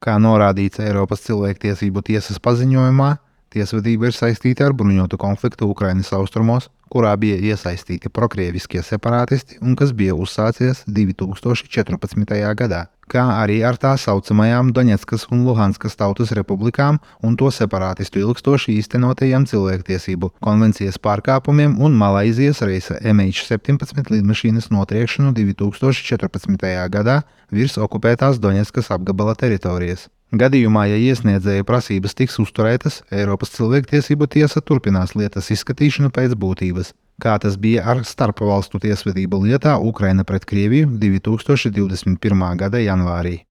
Kā norādīts Eiropas cilvēktiesību tiesas paziņojumā, tiesvedība ir saistīta ar bruņotu konfliktu Ukrainas austrumos, kurā bija iesaistīti prokrieviskie separātisti un kas bija uzsācies 2014. gadā, kā arī ar tā saucamajām Doņetskas un Luhanskas tautas republikām un to separātistu ilgstoši īstenotajiem cilvēktiesību konvencijas pārkāpumiem un Malaizijas reisa MH17 lidmašīnas notriekšanu 2014. gadā virs okupētās Doņetskas apgabala teritorijas. Gadījumā, ja iesniedzēja prasības tiks uzturētas, Eiropas cilvēktiesību tiesa turpinās lietas izskatīšanu pēc būtības, kā tas bija ar starpvalstu tiesvedību lietā Ukraina pret Krieviju 2021. gada janvārī.